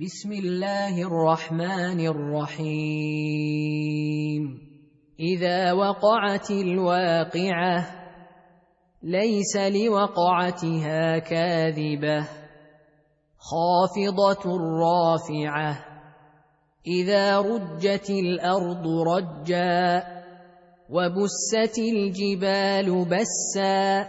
بسم الله الرحمن الرحيم. إذا وقعت الواقعة ليس لوقعتها كاذبة. خافضة رافعة إذا رجت الأرض رجا وبست الجبال بسا.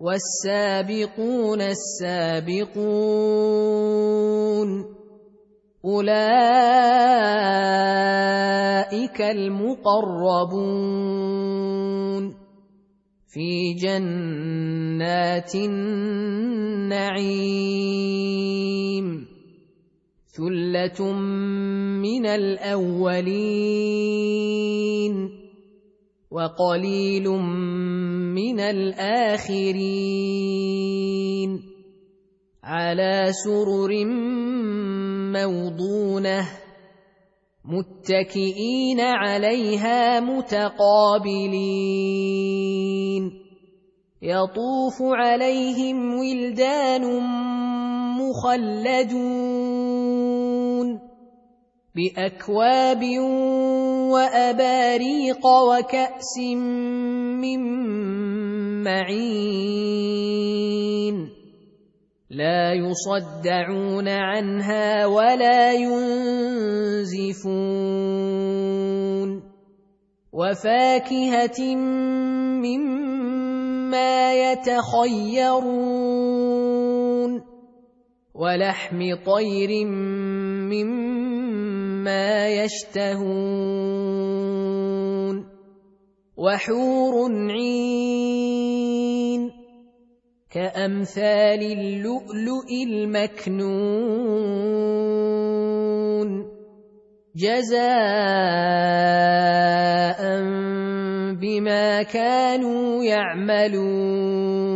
والسابقون السابقون أولئك المقربون في جنات النعيم ثلة من الأولين وقليل من الآخرين. على سرر موضونة متكئين عليها متقابلين. يطوف عليهم ولدان مخلدون بأكواب وأباريق وكأس من معين لا يصدعون عنها ولا ينزفون وفاكهة مما يتخيرون ولحم طير مما يشتهون وحور عين كأمثال اللؤلؤ المكنون جزاء بما كانوا يعملون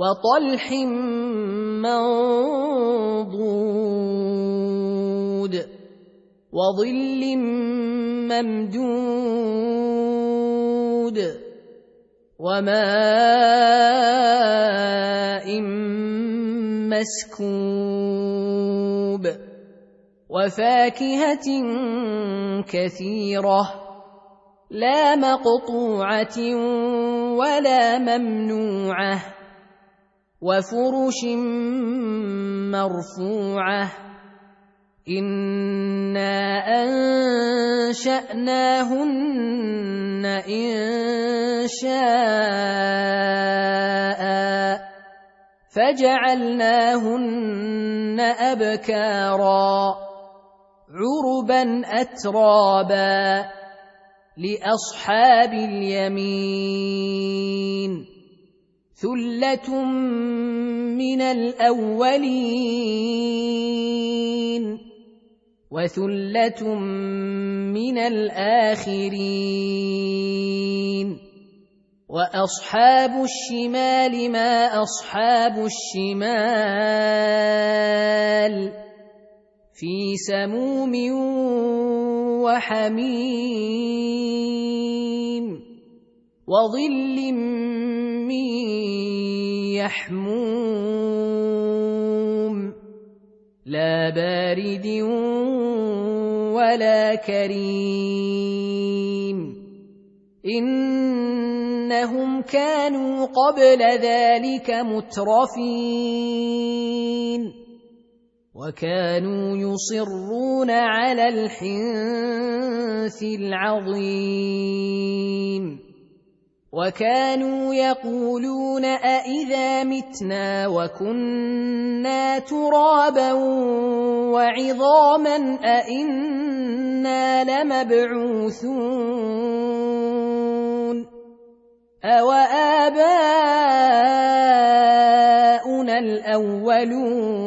وطلح منضود وظل ممدود وماء مسكوب وفاكهة كثيرة لا مقطوعة ولا ممنوعة وفرش مرفوعة. أنا انشاناهن ان شاء فجعلناهن ابكارا. عربا اترابا. لاصحاب اليمين. ثله من الاولين وثله من الاخرين واصحاب الشمال ما اصحاب الشمال في سموم وحميم وظل يحموم. لا بارد ولا كريم. إنهم كانوا قبل ذلك مترفين. وكانوا يصرون على الحنث العظيم. وكانوا يقولون أإذا متنا وكنا ترابا وعظاما أإنا لمبعوثون أوآباؤنا الأولون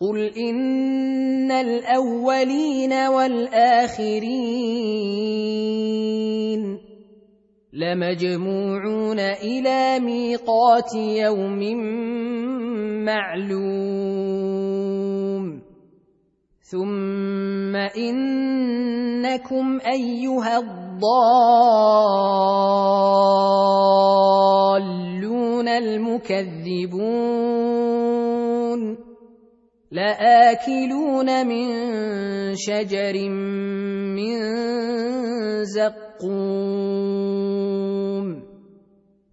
قل إن الأولين والآخرين لمجموعون إلى ميقات يوم معلوم. ثم إنكم أيها الضالون المكذبون. لآكلون من شجر من زقوم.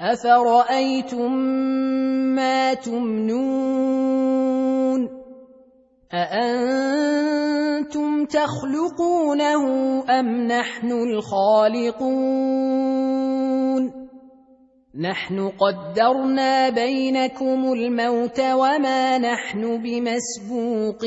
افرايتم ما تمنون اانتم تخلقونه ام نحن الخالقون نحن قدرنا بينكم الموت وما نحن بمسبوقين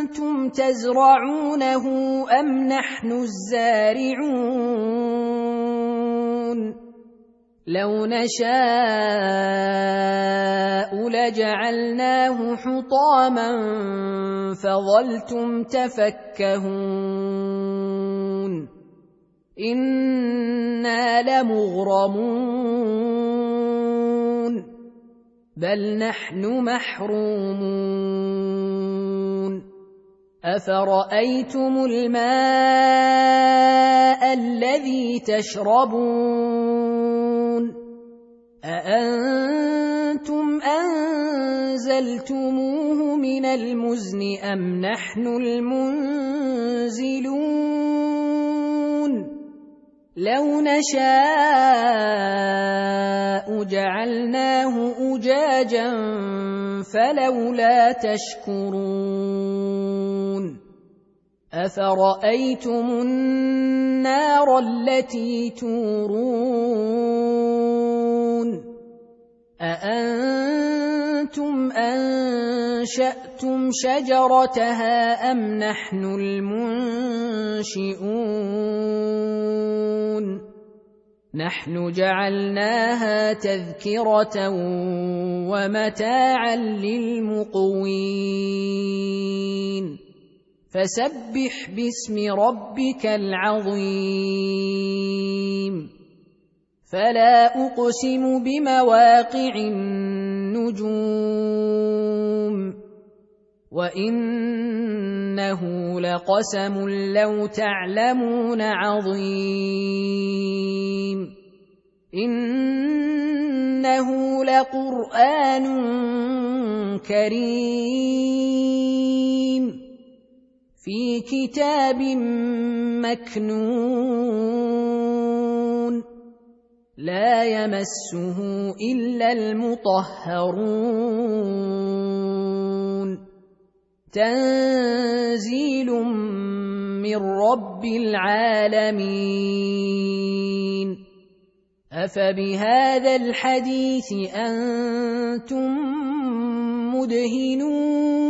اانتم تزرعونه أم نحن الزارعون؟ لو نشاء لجعلناه حطاما فظلتم تفكهون. إنا لمغرمون. بل نحن محرومون. افرايتم الماء الذي تشربون اانتم انزلتموه من المزن ام نحن المنزلون لو نشاء جعلناه اجاجا فلولا تشكرون افرايتم النار التي تورون اانتم انشاتم شجرتها ام نحن المنشئون نحن جعلناها تذكره ومتاعا للمقوين فسبح باسم ربك العظيم. فلا أقسم بمواقع النجوم. وإنه لقسم لو تعلمون عظيم. إنه لقرآن كريم. في كتاب مكنون لا يمسه إلا المطهرون. تنزيل من رب العالمين. أفبهذا الحديث أنتم مدهنون؟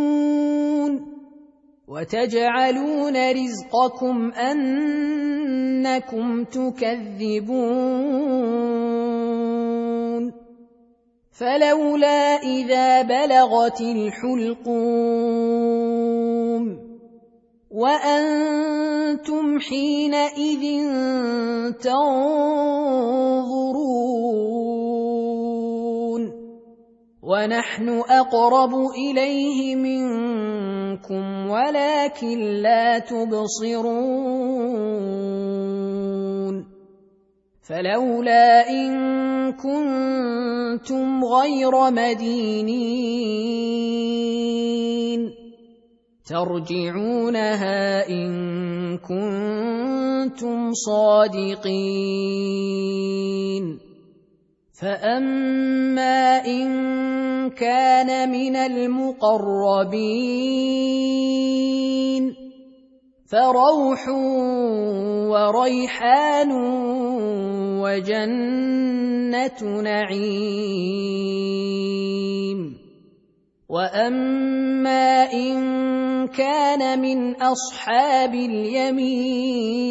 وتجعلون رزقكم أنكم تكذبون. فلولا إذا بلغت الحلقوم. وأنتم حينئذ تنظرون. ونحن أقرب إليه منكم ولكن لا تبصرون فلولا إن كنتم غير مدينين ترجعونها إن كنتم صادقين فاما ان كان من المقربين فروح وريحان وجنه نعيم واما ان كان من اصحاب اليمين